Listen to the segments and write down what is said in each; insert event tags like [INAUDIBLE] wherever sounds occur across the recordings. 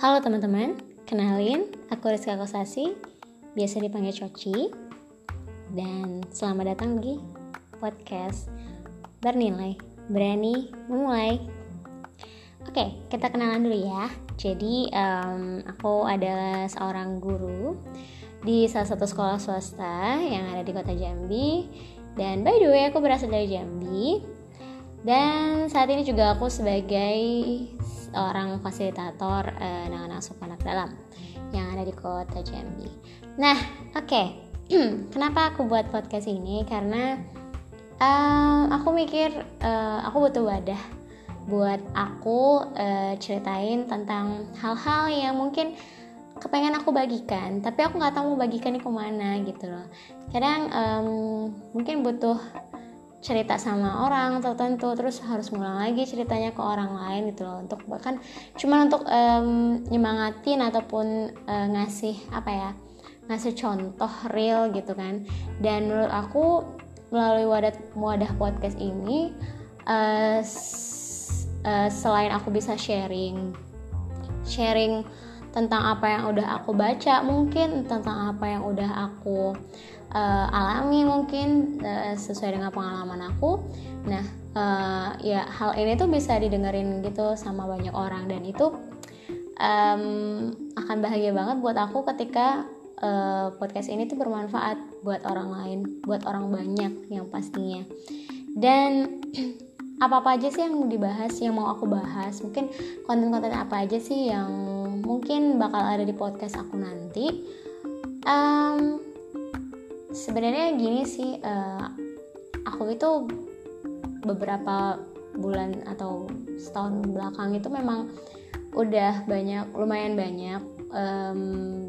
Halo teman-teman, kenalin aku Rizka Kosasi, biasa dipanggil Coci Dan selamat datang di podcast Bernilai, Berani Memulai. Oke, kita kenalan dulu ya. Jadi um, aku adalah seorang guru di salah satu sekolah swasta yang ada di kota Jambi Dan by the way aku berasal dari Jambi. Dan saat ini juga aku sebagai orang fasilitator uh, anak-anak suku anak dalam yang ada di kota Jambi. Nah, oke. Okay. [CLEARS THROAT] Kenapa aku buat podcast ini? Karena uh, aku mikir uh, aku butuh wadah buat aku uh, ceritain tentang hal-hal yang mungkin kepengen aku bagikan tapi aku nggak tahu mau bagikan ini ke mana gitu loh kadang um, mungkin butuh cerita sama orang tertentu terus harus ngulang lagi ceritanya ke orang lain gitu loh. Untuk bahkan cuma untuk um, nyemangatin ataupun uh, ngasih apa ya ngasih contoh real gitu kan. Dan menurut aku melalui wadah wadah podcast ini uh, uh, selain aku bisa sharing sharing tentang apa yang udah aku baca mungkin tentang apa yang udah aku uh, alami mungkin uh, sesuai dengan pengalaman aku. Nah uh, ya hal ini tuh bisa didengerin gitu sama banyak orang dan itu um, akan bahagia banget buat aku ketika uh, podcast ini tuh bermanfaat buat orang lain buat orang banyak yang pastinya. Dan [CLEARS THROAT] apa-apa aja sih yang dibahas yang mau aku bahas? Mungkin konten-konten apa aja sih yang mungkin bakal ada di podcast aku nanti. Um, sebenarnya gini sih uh, aku itu beberapa bulan atau setahun belakang itu memang udah banyak lumayan banyak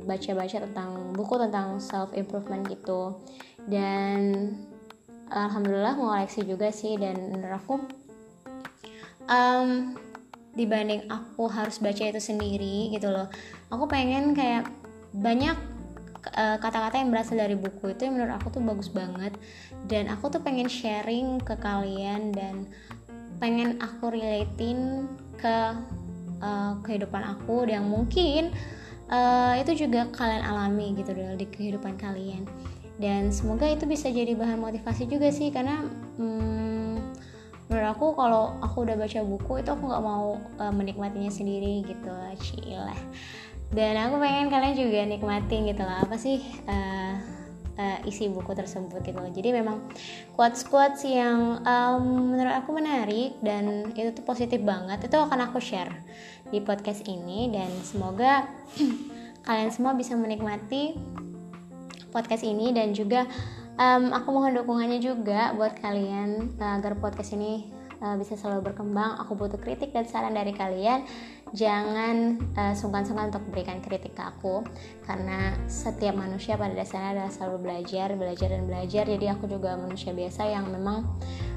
baca-baca um, tentang buku tentang self improvement gitu. Dan alhamdulillah mengoleksi juga sih dan menurut aku um, dibanding aku harus baca itu sendiri gitu loh. Aku pengen kayak banyak Eh, kata-kata yang berasal dari buku itu yang menurut aku tuh bagus banget. Dan aku tuh pengen sharing ke kalian dan pengen aku relatein ke uh, kehidupan aku yang mungkin uh, itu juga kalian alami gitu deh di kehidupan kalian. Dan semoga itu bisa jadi bahan motivasi juga sih karena hmm, menurut aku kalau aku udah baca buku itu aku nggak mau uh, menikmatinya sendiri gitu cilah dan aku pengen kalian juga nikmatin gitu lah apa sih uh, uh, isi buku tersebut gitu. Jadi memang quotes quotes yang um, menurut aku menarik dan itu tuh positif banget itu akan aku share di podcast ini. Dan semoga [CLEARS THROAT] kalian semua bisa menikmati podcast ini dan juga um, aku mohon dukungannya juga buat kalian uh, agar podcast ini uh, bisa selalu berkembang. Aku butuh kritik dan saran dari kalian. Jangan uh, sungkan-sungkan untuk berikan kritik ke aku karena setiap manusia pada dasarnya adalah selalu belajar, belajar dan belajar. Jadi aku juga manusia biasa yang memang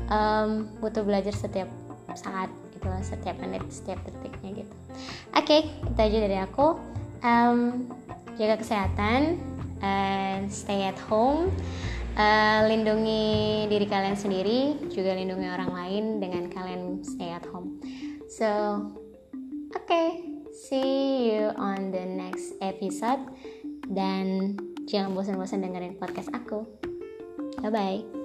um, butuh belajar setiap saat gitu setiap menit, setiap detiknya gitu. Oke, okay, itu aja dari aku. Um, jaga kesehatan and stay at home uh, lindungi diri kalian sendiri juga lindungi orang lain dengan kalian stay at home. So okay see you on the next episode. Dan jangan bosan-bosan dengerin podcast aku. Bye bye